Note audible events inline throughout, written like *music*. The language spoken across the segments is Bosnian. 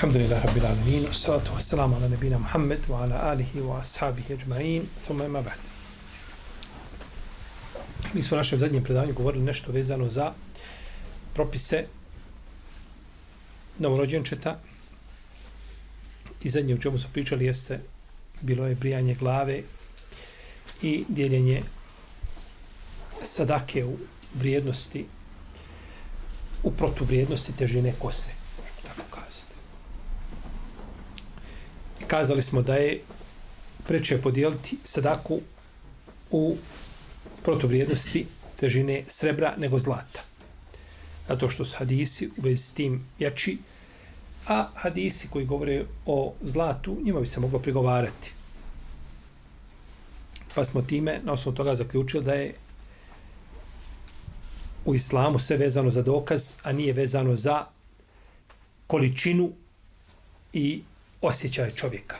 Alhamdulillah Rabbil Alamin Salatu wassalamu ala nabina Muhammed Wa ala alihi wa ashabihi ajma'in Thumma ima ba'd. Mi smo u našem zadnjem predavanju govorili nešto vezano za propise novorođenčeta i zadnje u čemu smo pričali jeste bilo je brijanje glave i dijeljenje sadake u vrijednosti u protuvrijednosti težine kose možemo tako kazati i kazali smo da je preče podijeliti sadaku u protuvrijednosti težine srebra nego zlata zato što su hadisi u vezi s tim jači, a hadisi koji govore o zlatu, njima bi se moglo prigovarati. Pa smo time, na osnovu toga, zaključili da je u islamu sve vezano za dokaz, a nije vezano za količinu i osjećaj čovjeka.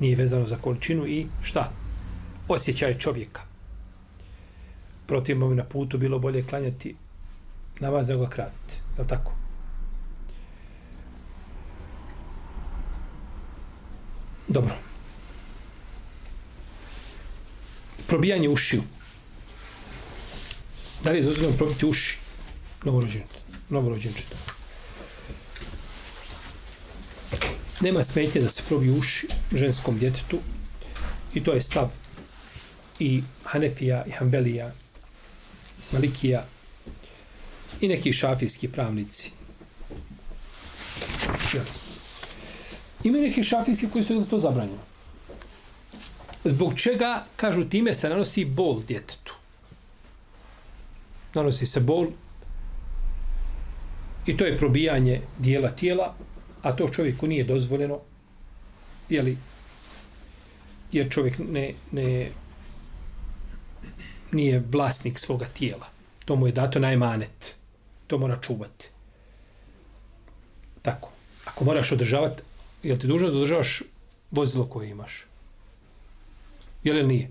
Nije vezano za količinu i šta? Osjećaj čovjeka protivno na putu bilo bolje klanjati namaz nego kratiti. Je li tako? Dobro. Probijanje ušiju. Da li je dozvoljeno probiti uši novorođenčeta? Novorođenčeta. Nema smetje da se probi uši ženskom djetetu i to je stav i Hanefija i Hanbelija Malikija i neki šafijski pravnici. Ja. Ima neki šafijski koji su to zabranjeno. Zbog čega, kažu, time se nanosi bol djetetu. Nanosi se bol i to je probijanje dijela tijela, a to čovjeku nije dozvoljeno, jeli, jer čovjek ne, ne nije vlasnik svoga tijela. To mu je dato najmanet. To mora čuvati. Tako. Ako moraš održavati, je li ti dužno da održavaš vozilo koje imaš? Je li nije?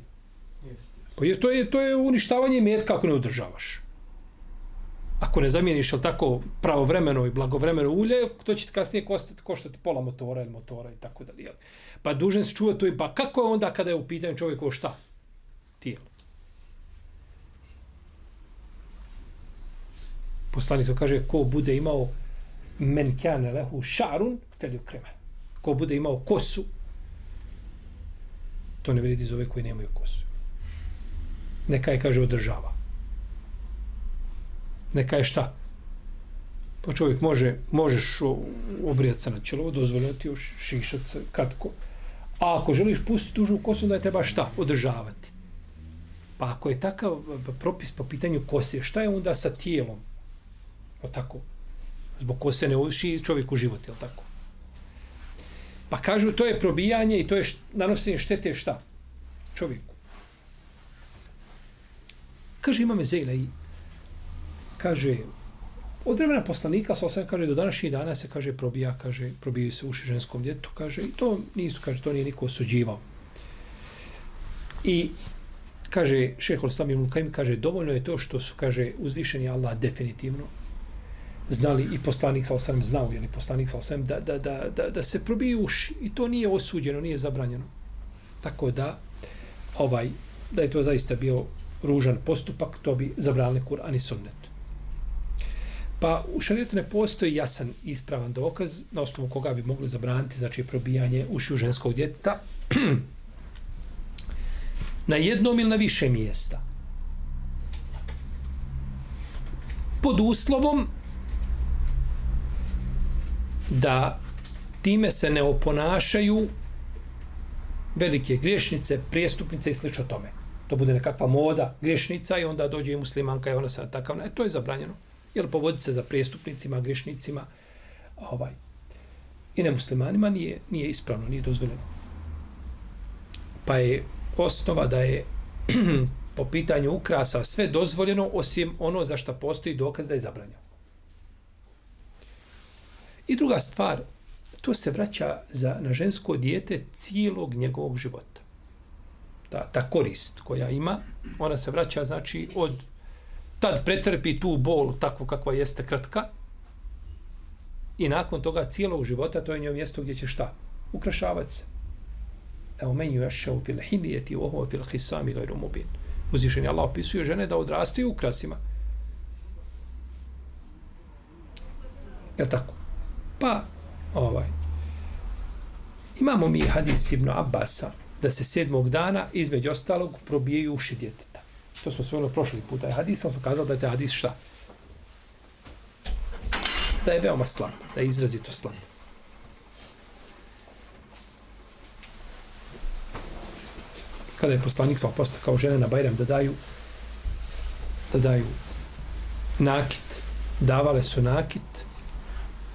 Pa je, to, je, to je uništavanje metka ako ne održavaš. Ako ne zamijeniš li tako pravovremeno i blagovremeno ulje, to će ti kasnije koštati, koštati pola motora ili motora i tako dalje. Jel? Pa dužen se čuvati to i pa kako je onda kada je u pitanju čovjekovo šta? Tijelo. poslanik kaže ko bude imao men kane lehu šarun felju krema. Ko bude imao kosu to ne vidite iz ove koji nemaju kosu. Neka je, kaže, održava. Neka je šta? Pa čovjek može, možeš obrijati se na čelo, dozvoljati još šišat se kratko. A ako želiš pustiti dužu kosu, onda je treba šta? Održavati. Pa ako je takav pa, pa, propis po pitanju kose, šta je onda sa tijelom? O tako. Zbog kose ne uši čovjek u život, je tako? Pa kažu, to je probijanje i to je št, nanosenje štete šta? Čovjeku. Kaže, imame Zejla i kaže, od vremena poslanika, sa osam kaže, do današnjih dana se, kaže, probija, kaže, probijaju se uši ženskom djetu, kaže, i to nisu, kaže, to nije niko osuđivao. I kaže, šehol ibn Kajim, kaže, dovoljno je to što su, kaže, uzvišeni Allah definitivno znali i poslanik sa osam znao, je li poslanik sa osam, da, da, da, da, da se probiju uši i to nije osuđeno, nije zabranjeno. Tako da, ovaj, da je to zaista bio ružan postupak, to bi zabranili Kur'an i sunnet. Pa u šarijetu ne postoji jasan ispravan dokaz na osnovu koga bi mogli zabraniti, znači probijanje ušiju ženskog djeteta *clears throat* na jednom ili na više mjesta. Pod uslovom da time se ne oponašaju velike griješnice, prijestupnice i slično tome. To bude nekakva moda griješnica i onda dođe i muslimanka i ona se na takav... E, to je zabranjeno. Jer povoditi se za prestupnicima, griješnicima, ovaj, i nemuslimanima nije, nije ispravno, nije dozvoljeno. Pa je osnova da je *clears throat* po pitanju ukrasa sve dozvoljeno osim ono za što postoji dokaz da je zabranjeno. I druga stvar, to se vraća za, na žensko dijete cijelog njegovog života. Ta, ta korist koja ima, ona se vraća znači od tad pretrpi tu bol takvu kakva jeste kratka i nakon toga cijelog života to je njoj mjesto gdje će šta? Ukrašavati se. Evo men ju jašao fil hilijeti u ovo fil hisami gajru mubin. Uzvišen je Allah opisuje žene da odrastaju ukrasima. Je tako? Pa, ovaj, imamo mi hadis Ibn Abbasa da se sedmog dana između ostalog probijaju uši djeteta. To smo svojili ono prošli puta. Je hadis, sam kazali da je taj hadis šta? Da je veoma slab, da je izrazito slab. Kada je poslanik sam posta kao žene na Bajram da daju da daju nakit, davale su nakit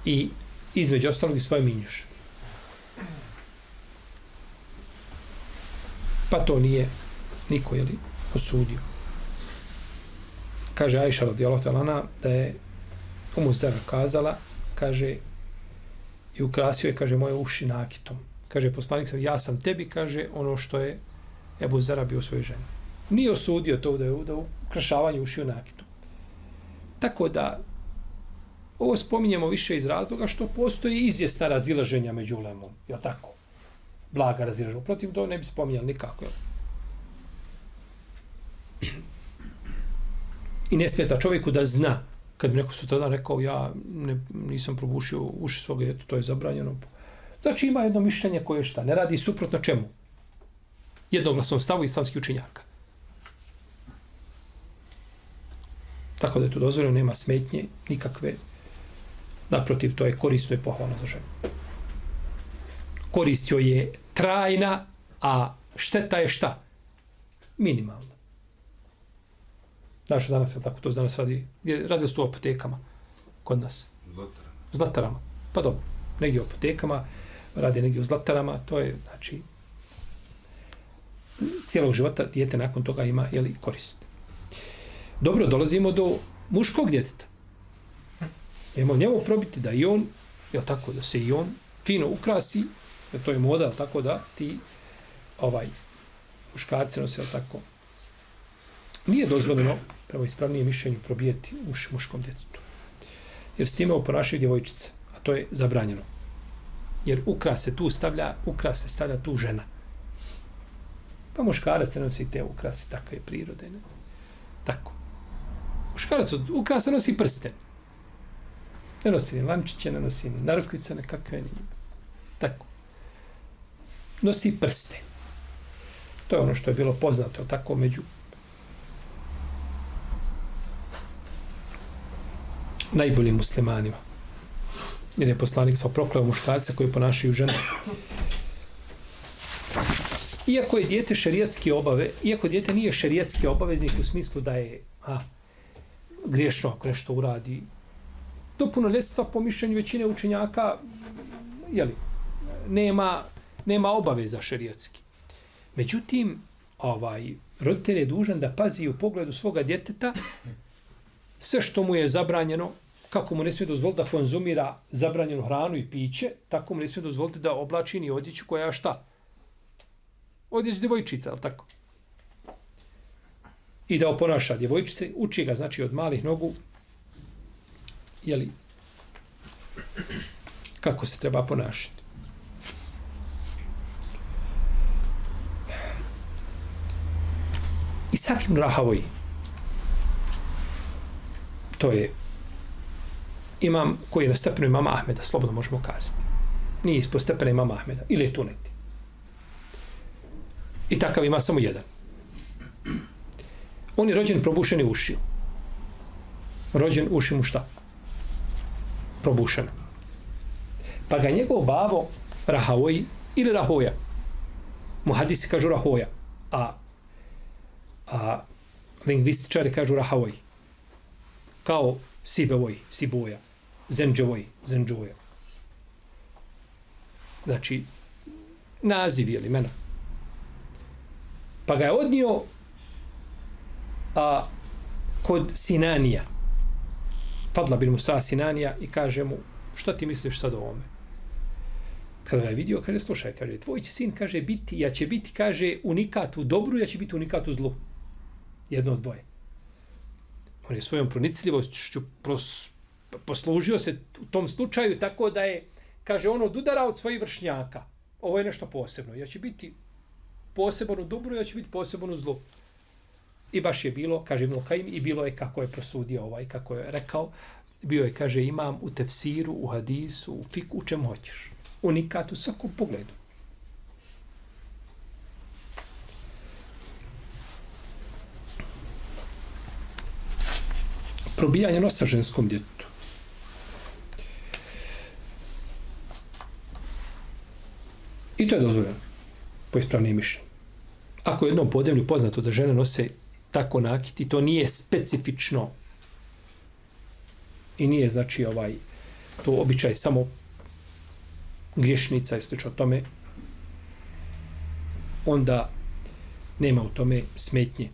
i između ostalog i svoje minjuše. Pa to nije niko, jeli, osudio. Kaže Ajša radijallahu ta'ala da je Umu Zara kazala, kaže, i ukrasio je, kaže, moje uši nakitom. Kaže, poslanik sam, ja sam tebi, kaže, ono što je Ebu Zara bio svojoj ženi. Nije osudio to da je da ukrašavanje uši u nakitu. Tako da, ovo spominjemo više iz razloga što postoji izvjesna razilaženja među ulemom. Je tako? Blaga razilaženja. Protiv to ne bi spominjali nikako. Jel? I ne smeta čovjeku da zna kad bi neko su rekao ja ne, nisam probušio uši svoga djeta, to je zabranjeno. Znači ima jedno mišljenje koje šta, ne radi suprotno čemu? Jednoglasnom stavu islamskih učinjaka. Tako da je to dozvoljeno, nema smetnje, nikakve. Naprotiv, to je korisno i pohvalno za ženu. Koristio je trajna, a šteta je šta? Minimalna. Znaš, danas je tako, to danas radi, radi se u apotekama kod nas. Zlatarama. Zlatarama. Pa dobro, negdje u apotekama, radi negdje u zlatarama, to je, znači, cijelog života dijete nakon toga ima, jeli, korist. Dobro, dolazimo do muškog djeteta. Imamo njemu probiti da i on, je tako, da se i on fino ukrasi, jer to je moda, tako da ti, ovaj, muškarci nose, je tako, Nije dozvoljeno, prema ispravnijem mišljenju, probijeti uš muškom djetetu. Jer s time oponašaju djevojčice, a to je zabranjeno. Jer ukras se tu stavlja, ukras se stavlja tu žena. Pa muškarac se nosi te ukrasi, takve prirode. Ne? Tako. Muškarac od ukrasa nosi prsten. Ne nosi ni lančiće, ne nosi ni narukvice, nekakve ni... Tako. Nosi prste. To je ono što je bilo poznato, tako, među najboljim muslimanima. Jer je poslanik sa prokleo muškarca koji ponašaju žene. Iako je dijete šerijatski obave, iako dijete nije šerijatski obaveznik u smislu da je a, griješno ako nešto uradi, do punoljetstva po mišljenju većine učenjaka jeli, nema, nema obaveza šerijatski. Međutim, ovaj, roditelj je dužan da pazi u pogledu svoga djeteta sve što mu je zabranjeno, kako mu ne smije dozvoliti da konzumira zabranjenu hranu i piće, tako mu ne smije dozvoliti da oblači ni odjeću koja šta? Odjeću djevojčica, ali tako? I da oponaša djevojčice, uči ga, znači, od malih nogu, jeli, kako se treba ponašati. I sakim rahavoj, to je imam koji je na stepenu imama Ahmeda, slobodno možemo kazati. Nije ispod stepena imama Ahmeda, ili je tu negdje. I takav ima samo jedan. On je rođen probušeni ušiju. Rođen uši mu šta? Probušena. Pa ga njegov bavo Rahaoji ili Rahoja. Muhadisi kažu Rahoja. A, a lingvističari kažu Rahaoji kao Sibevoj, Siboja. Zenđovoj, Zenđuja. znači, naziv ili imena. Pa ga je odnio a, kod Sinanija. Fadla bin Musa Sinanija i kaže mu, šta ti misliš sad o ovome? Kada ga je vidio, kaže, slušaj, kaže, tvoj će sin, kaže, biti, ja će biti, kaže, unikat u dobru, ja će biti unikat u zlu. Jedno od dvoje. On je svojom pronicljivošću pros, poslužio se u tom slučaju tako da je, kaže, on odudara od svojih vršnjaka. Ovo je nešto posebno. Ja će biti poseban u dobru, ja će biti poseban u zlu. I baš je bilo, kaže Ibn Kajim, i bilo je kako je prosudio ovaj, kako je rekao, bio je, kaže, imam u tefsiru, u hadisu, u fiku, u čemu hoćeš. Unikat u svakom pogledu. Probijanje nosa ženskom djetu. I to je dozvoljeno po ispravnim mišljenju. Ako je jednom podemlju poznato da žene nose tako nakiti, to nije specifično i nije znači ovaj to običaj samo griješnica i slično tome onda nema u tome smetnje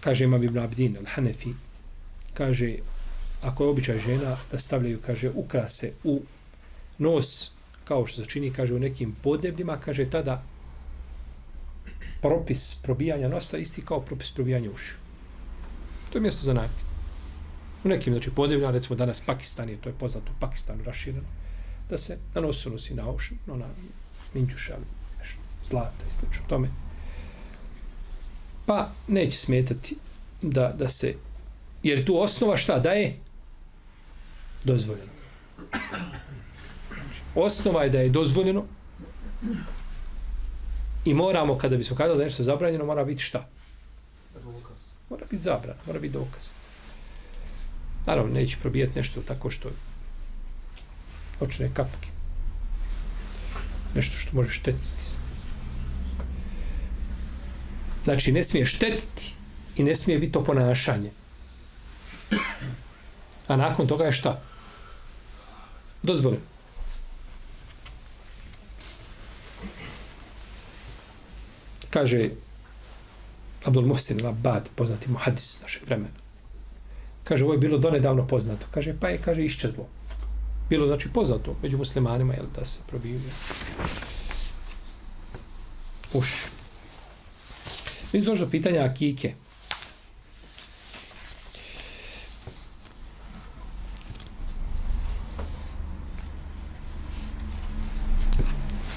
kaže ima Ibn Abdin al-Hanefi kaže ako je običaj žena da stavljaju kaže ukrase u nos kao što se čini kaže u nekim podebljima kaže tada propis probijanja nosa isti kao propis probijanja ušiju. To je mjesto za najbolje. U nekim, znači, podevlja, recimo danas Pakistan je, to je poznato u Pakistanu rašireno, da se na nosu nosi na uši, no na minđuša, nešto, zlata i slično tome. Pa neće smetati da, da se, jer tu osnova šta da je dozvoljeno. Osnova je da je dozvoljeno I moramo, kada bismo kazali da nešto zabranjeno, mora biti šta? Mora biti zabran, mora biti dokaz. Naravno, neće probijeti nešto tako što očne kapke. Nešto što može štetiti. Znači, ne smije štetiti i ne smije biti to ponašanje. A nakon toga je šta? Dozvoljeno. Kaže Abdul Muhsin Labad, poznati muhadis našeg vremena. Kaže, ovo je bilo donedavno poznato. Kaže, pa je, kaže, iščezlo. Bilo, znači, poznato među muslimanima, jel, da se probiju. Uš. Mi smo do pitanja Akike.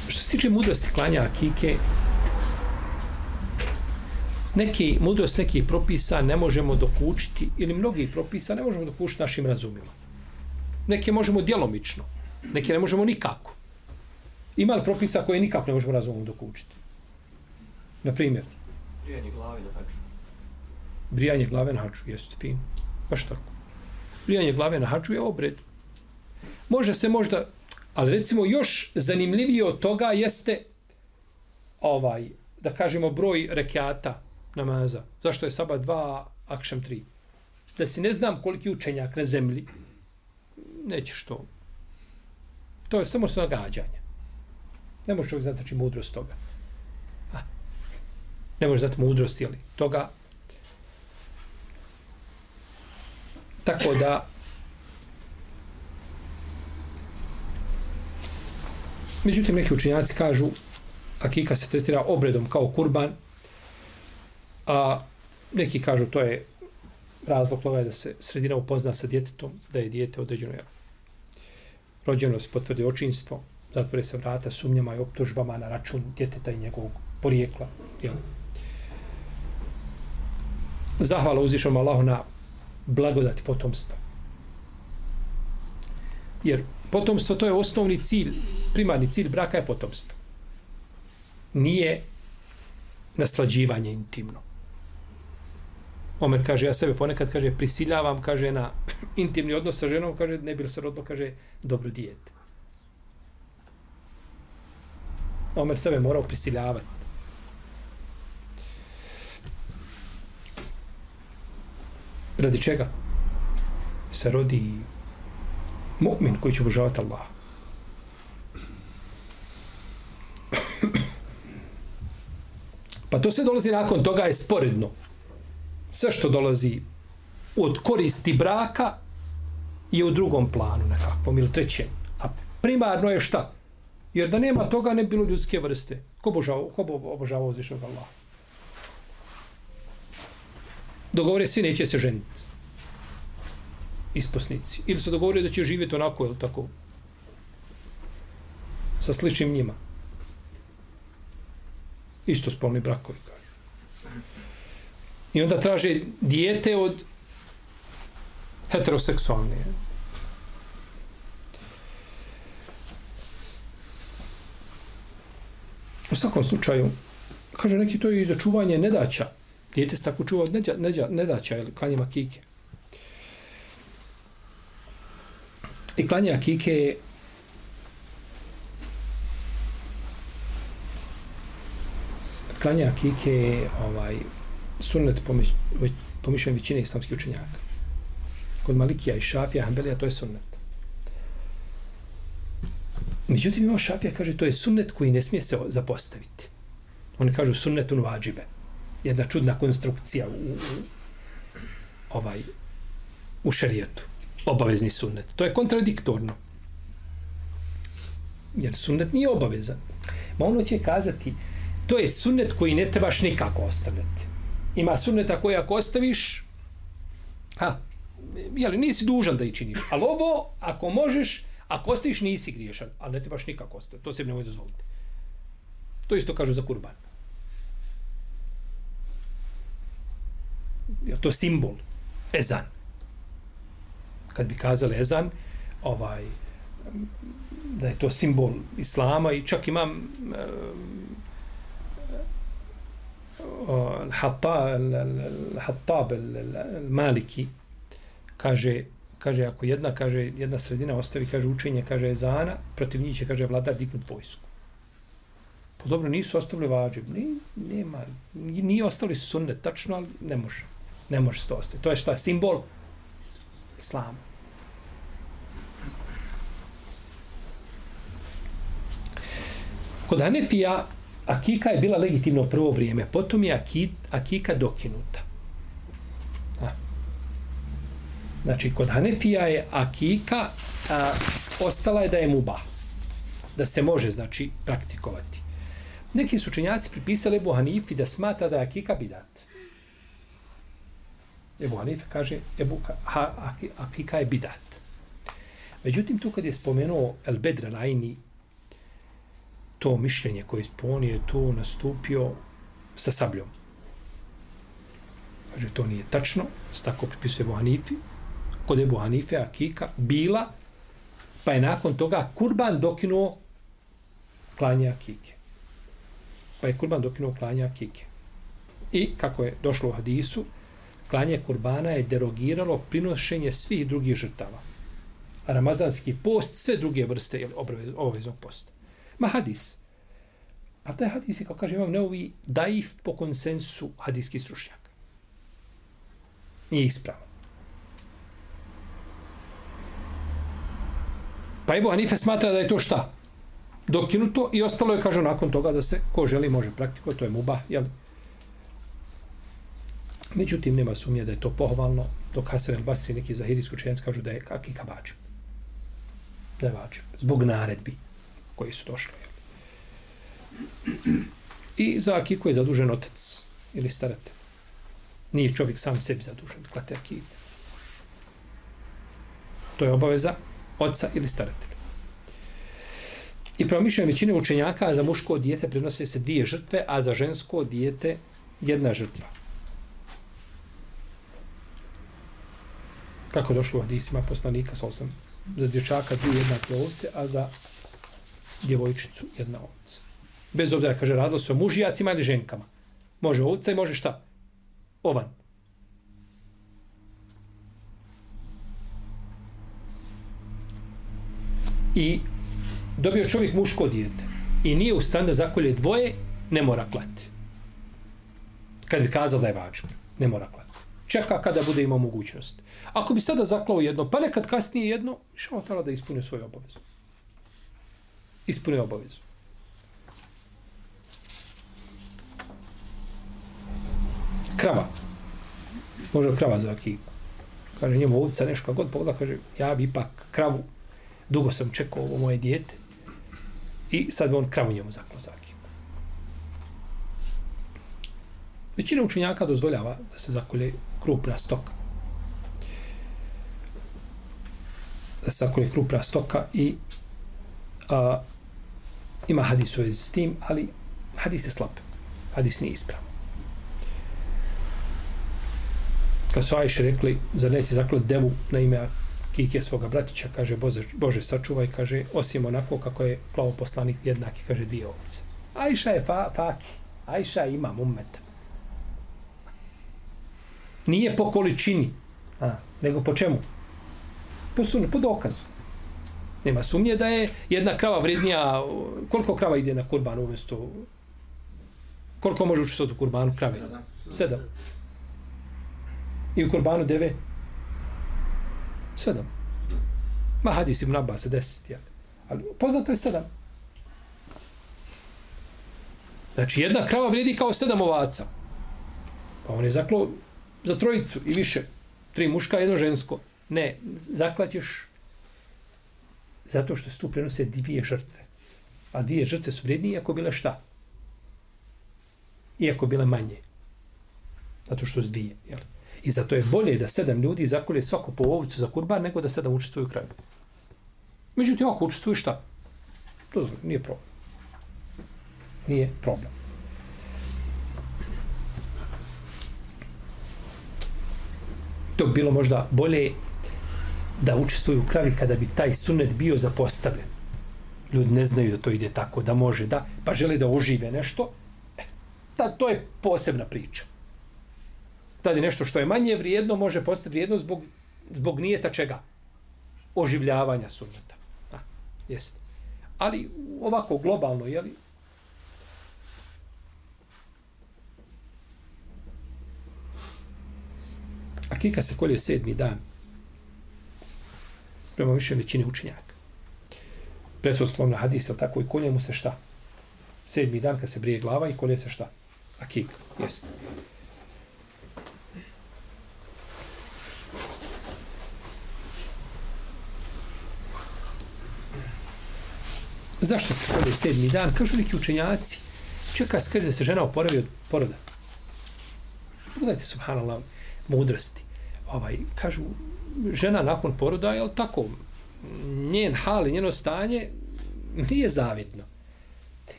Što se tiče mudrosti klanja Akike, neki mudrost nekih propisa ne možemo dokučiti ili mnogih propisa ne možemo dokučiti našim razumima. Neke možemo djelomično, neke ne možemo nikako. Ima li propisa koje nikako ne možemo razumom dokučiti? Na primjer? Brijanje glave na haču. Brijanje glave na haču, jeste fin. Baš tako. Brijanje glave na haču je obred. Može se možda, ali recimo još zanimljivije od toga jeste ovaj, da kažemo broj rekiata namaza. Zašto je sabah dva, akšam tri? Da si ne znam koliki učenjak na zemlji, nećeš to. To je samo nagađanje. Ne možeš čovjek znati znači mudrost toga. A, ne možeš znati mudrost jeli, toga. Tako da Međutim, neki učenjaci kažu akika se tretira obredom kao kurban, A neki kažu to je razlog toga je da se sredina upozna sa djetetom, da je djete određeno je rođeno se potvrdi očinstvo, zatvore se vrata sumnjama i optužbama na račun djeteta i njegovog porijekla. Jel? Zahvala uzvišom Allahu na blagodati potomstva. Jer potomstvo to je osnovni cilj, primarni cilj braka je potomstvo. Nije naslađivanje intimno. Omer kaže, ja sebe ponekad, kaže, prisiljavam, kaže, na intimni odnos sa ženom, kaže, ne bi se rodilo, kaže, dobro dijete. Omer sebe morao prisiljavati. Radi čega? Se rodi mu'min koji će obožavati Allaha. Pa to sve dolazi nakon toga je sporedno. Sve što dolazi od koristi braka je u drugom planu nekakvom ili trećem. A primarno je šta? Jer da nema toga ne bi bilo ljudske vrste. Ko, božao, ko bo obožavao uzvišnog Allaha? Dogovore svi neće se ženiti. Isposnici. Ili se dogovore da će živjeti onako, ili tako? Sa sličnim njima. Isto spolni brakovi. I onda traže dijete od heteroseksualne. U svakom slučaju, kaže neki to je i za čuvanje nedaća. Dijete se tako čuva od neđa, neđa, nedaća ili klanjima kike. I klanja kike je klanja kike je ovaj, sunnet po mišljenju većine islamskih učenjaka. Kod Malikija i Šafija, Hanbelija, to je sunnet. Međutim, imamo Šafija, kaže, to je sunnet koji ne smije se zapostaviti. Oni kažu sunnetun vađibe. Jedna čudna konstrukcija u, u, ovaj, u šarijetu. Obavezni sunnet. To je kontradiktorno. Jer sunnet nije obavezan. Ma ono će kazati, to je sunnet koji ne trebaš nikako ostavljati. Ima sunneta koji ako ostaviš, ha, jeli, nisi dužan da ih činiš. Ali ovo, ako možeš, ako ostaviš, nisi griješan. Ali ne trebaš nikako ostaviti. To se nemoj dozvoliti. To isto kažu za kurban. Je to simbol? Ezan. Kad bi kazali ezan, ovaj, da je to simbol islama i čak imam Hattab al-Maliki. Kaže kaže ako jedna kaže jedna sredina ostavi kaže učenje kaže ezana protiv njih će kaže vladar dignut vojsku. Pa dobro nisu ostavili vađib. Ni nema ni ostali sunnet tačno ali ne može. Ne može se to ostaviti. To je šta simbol islama. Kod Hanefija akika je bila legitimno prvo vrijeme, potom je akika dokinuta. A. Znači, kod Hanefija je akika a, ostala je da je muba. Da se može, znači, praktikovati. Neki su učenjaci pripisali Ebu Hanifi da smata da je akika bidat. Ebu Hanife kaže, Ebu, ha, akika je bidat. Međutim, tu kad je spomenuo El Bedra Lajni, to mišljenje koje on je tu nastupio sa sabljom. Kaže, to nije tačno, tako pripisuje Bohanifi, Kod je Bohanife, Akika, bila, pa je nakon toga kurban dokinuo klanje Akike. Pa je kurban dokinuo klanje Akike. I, kako je došlo u hadisu, klanje kurbana je derogiralo prinošenje svih drugih žrtava. A ramazanski post, sve druge vrste obaveznog posta. Ma hadis. A taj hadis je, kao kaže imam neovi, daif po konsensu hadijskih stručnjaka. Nije ispravo. Pa Ebu Hanife smatra da je to šta? Dokinuto i ostalo je, kaže, nakon toga da se, ko želi, može praktikovati, to je muba, jel? Međutim, nema sumnje da je to pohvalno, dok Hasan el Basri, neki zahirijski učenjac, kažu da je kakika vađib. Da je vađib. Zbog naredbi koji su došli. I za akiku je zadužen otac ili staratelj. Nije čovjek sam sebi zadužen, klate akiku. To je obaveza oca ili staratelja. I prema većine učenjaka za muško dijete prinose se dvije žrtve, a za žensko dijete jedna žrtva. Kako došlo u hadisima poslanika sa osam? Za dječaka dvije jednake ovce, a za djevojčicu jedna ovca. Bez obzira, kaže, radilo se o mužijacima ili ženkama. Može ovca i može šta? Ovan. I dobio čovjek muško dijete i nije u stan da zakolje dvoje, ne mora klati. Kad bi kazao da je vađba, ne mora klati. Čeka kada bude imao mogućnost. Ako bi sada zaklao jedno, pa nekad kasnije jedno, što tala da ispunio svoju obavezu. Ispunio obavezu. krava. Može krava za akiku. Kaže, njemu ovca nešto kako god pa pogleda, kaže, ja bi ipak kravu, dugo sam čekao ovo moje dijete, i sad bi on kravu njemu zaklo za akiku. Većina učenjaka dozvoljava da se zakolje krupna stoka. Da se zakolje krupna stoka i a, ima hadis u s tim, ali hadis je slab. Hadis nije ispravan. Kad su Ajše rekli, za neće zaklati devu na ime Kike svoga bratića, kaže Bože, Bože sačuvaj, kaže, osim onako kako je klavo poslanik jednaki, kaže dvije ovce. Ajša je fa, faki. Ajša ima ummeta. Nije po količini, a, nego po čemu? Po sunu, po dokazu. Nema sumnje da je jedna krava vrednija, koliko krava ide na kurban umjesto, koliko može učestvati u kurbanu krave? Sedam. I u kurbanu deve? Sedam. Ma hadis ibn Abbas, deset, ja. Ali poznato je sedam. Znači, jedna krava vredi kao sedam ovaca. Pa on je zaklo za trojicu i više. Tri muška, jedno žensko. Ne, zaklaćeš zato što se tu prenose dvije žrtve. A dvije žrtve su vrednije ako bile šta? Iako bile manje. Zato što su dvije. Jel? I zato je bolje da sedam ljudi zakolje svako po ovicu za kurban nego da sedam učestvuju u kraju. Međutim, ako učestvuju šta? To nije problem. Nije problem. To bi bilo možda bolje da učestvuju u kravi kada bi taj sunet bio zapostavljen. Ljudi ne znaju da to ide tako, da može da, pa žele da ožive nešto. E, ta, to je posebna priča. Tad je nešto što je manje vrijedno, može postati vrijedno zbog, zbog nijeta čega? Oživljavanja sunneta. A, jeste. Ali ovako globalno, jeli, Akika se kolje sedmi dan. Prema više većini učenjaka. Presvodstvom na hadisa, tako i kolje mu se šta? Sedmi dan kad se brije glava i kolje se šta? Akik, jes. Zašto se kolje sedmi dan? Kažu neki učenjaci, čeka skrde da se žena oporavi od poroda. Pogledajte, subhanallah, mudrosti. Ovaj, kažu, žena nakon poroda, je tako, njen hal i njeno stanje nije zavidno.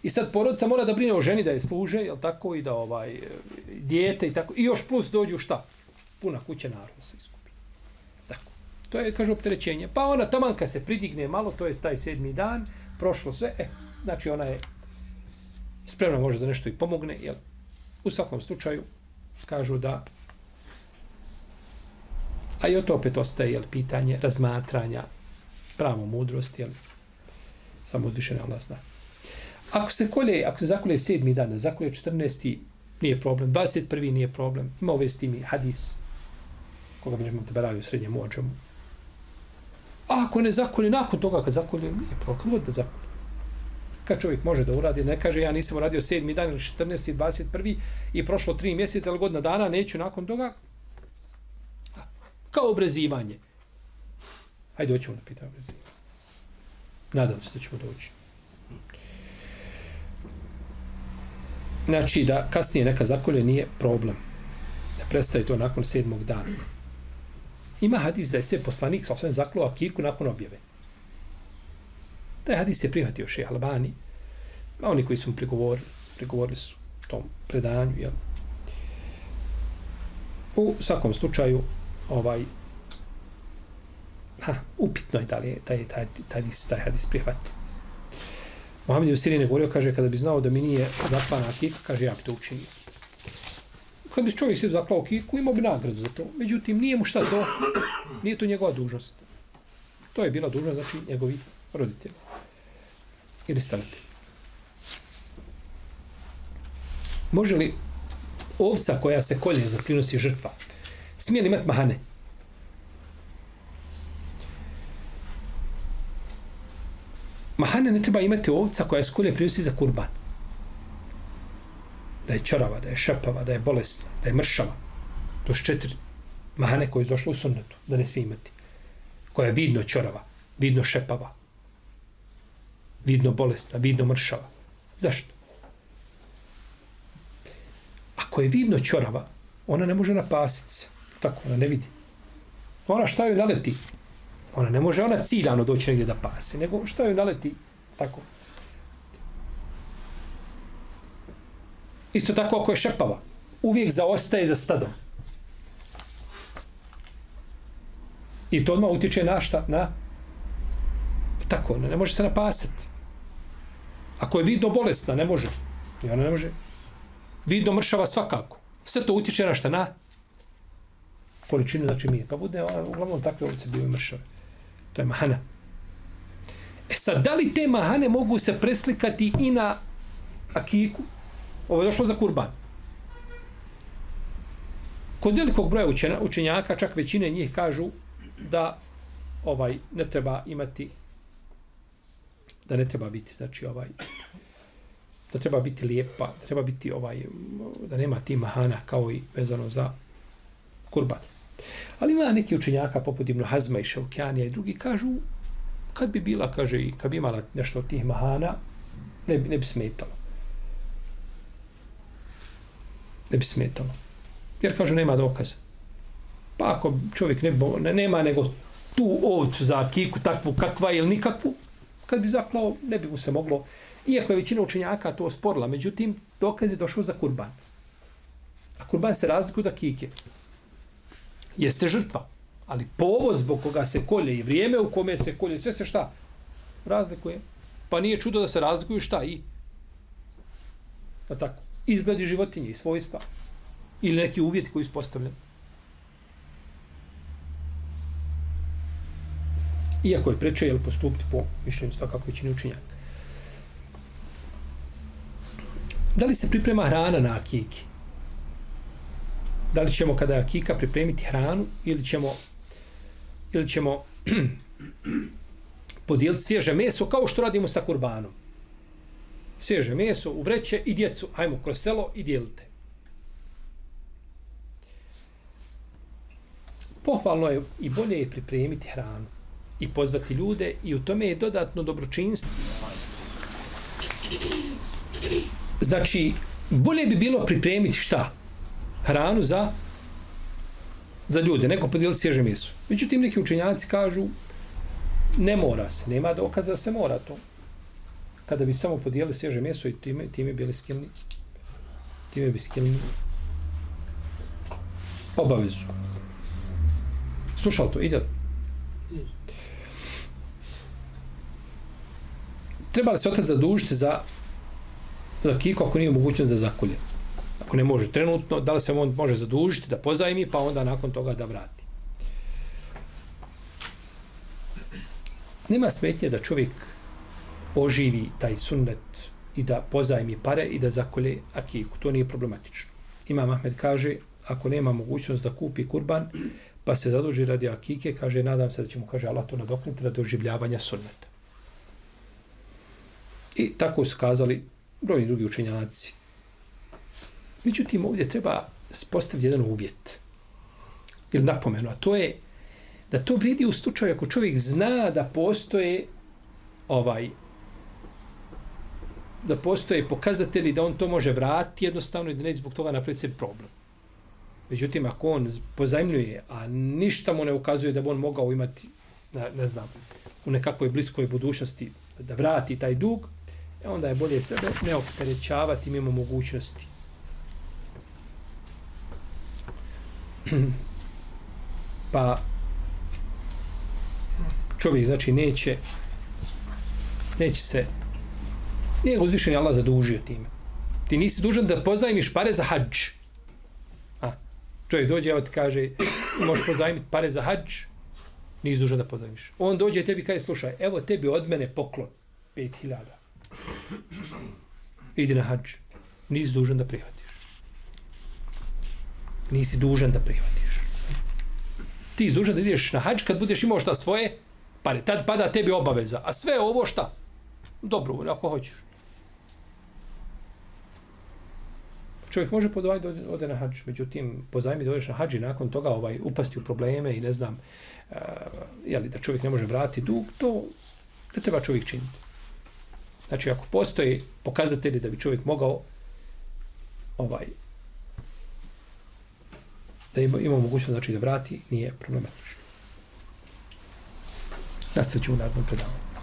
I sad porodica mora da brine o ženi da je služe, je tako, i da ovaj, dijete i tako, i još plus dođu šta? Puna kuća naroda se iskupi. Tako. To je, kažu, opterećenje. Pa ona tamanka se pridigne malo, to je taj sedmi dan, prošlo sve, e, znači ona je spremna može da nešto i pomogne, jel? U svakom slučaju, kažu da A i o to opet ostaje jel, pitanje razmatranja pravo mudrosti, jel, samo uzvišene Allah zna. Ako se kolje, ako se zakolje sedmi dan, zakolje 14. nije problem, 21. nije problem, ima ove s timi hadis, koga bi te barali u srednjem ođemu. A ako ne zakolje, nakon toga kad zakolje, nije problem, kad da zakolje. Kad čovjek može da uradi, ne kaže ja nisam uradio sedmi dan ili 14. 21. i prošlo tri mjeseca ili godina dana, neću nakon toga, kao obrezivanje. Hajde, doćemo na pitanje obrezivanje. Nadam se da ćemo doći. Znači, da kasnije neka zakolje nije problem. Da prestaje to nakon sedmog dana. Ima hadis da je sve poslanik sa osvijem zaklo akiku nakon objave. Taj hadis je prihvatio še Albani. A oni koji su mu prigovorili, prigovorili su tom predanju. Jel? U svakom slučaju, ovaj ha, upitno je da li je taj, taj, taj, taj, taj hadis prihvatio. Mohamed u Sirine govorio, kaže, kada bi znao da mi nije zaklana kika, kaže, ja bi to učinio. Kad bi čovjek se zaklao kiku, imao bi nagradu za to. Međutim, nije mu šta to, nije to njegova dužnost. To je bila dužnost, znači, njegovi roditelji. Ili stavite. Može li ovca koja se kolje za prinosi žrtva, smije li imati mahane? Mahane ne treba imati ovca koja je skulje prinosi za kurban. Da da je čorava, da je šepava, da je bolesna, da je mršava. To su četiri mahane koje je došlo u sunnetu, da ne smije imati. Koja je vidno čorava, vidno šepava, vidno bolesna, vidno mršava. Zašto? Ako je vidno čorava, ona ne može napasiti se. Tako, ona ne vidi. Ona šta joj naleti? Ona ne može ona ciljano doći negdje da pase, nego šta joj naleti? Tako. Isto tako ako je šepava, uvijek zaostaje za stadom. I to odmah utječe na šta? Na? Tako, ne, ne može se napasati. Ako je vidno bolesna, ne može. I ona ne može. Vidno mršava svakako. Sve to utječe na šta? Na? Količinu, znači mi. Pa bude, uglavnom, takve ovce bivaju mršave. To je mahana. E sad, da li te mahane mogu se preslikati i na akiku? Ovo je došlo za kurban. Kod velikog broja učenjaka, čak većine njih kažu da ovaj ne treba imati da ne treba biti znači ovaj da treba biti lijepa, da treba biti ovaj da nema ti mahana kao i vezano za kurban. Ali ima neki učenjaka poput Ibn Hazma i Ševkjanija i drugi kažu kad bi bila, kaže, i kad bi imala nešto od tih mahana, ne bi, ne bi smetalo. Ne bi smetalo. Jer kažu, nema dokaza. Pa ako čovjek ne, ne nema nego tu ovcu za kiku, takvu kakva ili nikakvu, kad bi zaklao, ne bi mu se moglo, iako je većina učenjaka to osporila, međutim, dokaz je došao za kurban. A kurban se razlikuje da kike. Jeste žrtva, ali povod zbog koga se kolje i vrijeme u kome se kolje, sve se šta? Razlikuje. Pa nije čudo da se razlikuju šta i? Pa tako, izgledi životinje i svojstva. Ili neki uvjeti koji su postavljeni. Iako je preče, jel postupiti po mišljenju svakako većini učinjaka. Da li se priprema hrana na akiki? Da li ćemo kada je akika pripremiti hranu ili ćemo ili ćemo *clears throat* podijeliti svježe meso kao što radimo sa kurbanom. Svježe meso u vreće i djecu, hajmo kroz selo i dijelite. Pohvalno je i bolje je pripremiti hranu i pozvati ljude i u tome je dodatno dobročinstvo. Znači, bolje bi bilo pripremiti šta? Hranu za za ljude, neko podijeli svježe meso. Međutim, neki učenjaci kažu ne mora se, nema dokaza da se mora to. Kada bi samo podijeli svježe meso i time, time bili skilni time bi skilni obavezu. Slušali to, ide li? treba li se otac zadužiti za, za kiku ako nije mogućnost za zakulje? Ako ne može trenutno, da li se on može zadužiti da pozajmi, pa onda nakon toga da vrati? Nema smetnje da čovjek oživi taj sunnet i da pozajmi pare i da zakolje akiku. To nije problematično. Imam Ahmed kaže, ako nema mogućnost da kupi kurban, pa se zaduži radi akike, kaže, nadam se da će mu, kaže, Allah to nadokniti radi oživljavanja sunneta. I tako su kazali brojni drugi učenjaci. Međutim, ovdje treba postaviti jedan uvjet. Ili napomenu, a to je da to vridi u slučaju ako čovjek zna da postoje ovaj da postoje pokazatelji da on to može vratiti jednostavno i da neće zbog toga napraviti se problem. Međutim, ako on pozajmljuje, a ništa mu ne ukazuje da bi on mogao imati, ne, ne znam, u nekakvoj bliskoj budućnosti da vrati taj dug, e onda je bolje sebe ne opterećavati mimo mogućnosti. *clears throat* pa čovjek znači neće neće se nije uzvišen Allah zadužio time. Ti nisi dužan da pozajmiš pare za hađ. A, čovjek dođe, evo ti kaže, možeš pozajmiti pare za hađ, nisi dužan da pozajmiš. On dođe i tebi kaže, slušaj, evo tebi od mene poklon, 5000. Idi na hađ. Nisi dužan da prihvati Nisi dužan da prihvatiš. Ti si dužan da ideš na hađ kad budeš imao šta svoje pare. Tad pada tebi obaveza. A sve ovo šta? Dobro, ako hoćeš. čovjek može podvajati da ode na hađ, međutim, pozajmi da odeš na hađ i nakon toga ovaj, upasti u probleme i ne znam, eh, uh, jeli, da čovjek ne može vratiti dug, to ne treba čovjek činiti. Znači, ako postoji pokazatelji da bi čovjek mogao ovaj da ima, ima mogućnost znači, da vrati, nije problematično. Nastavit ćemo u nadnom predavanju.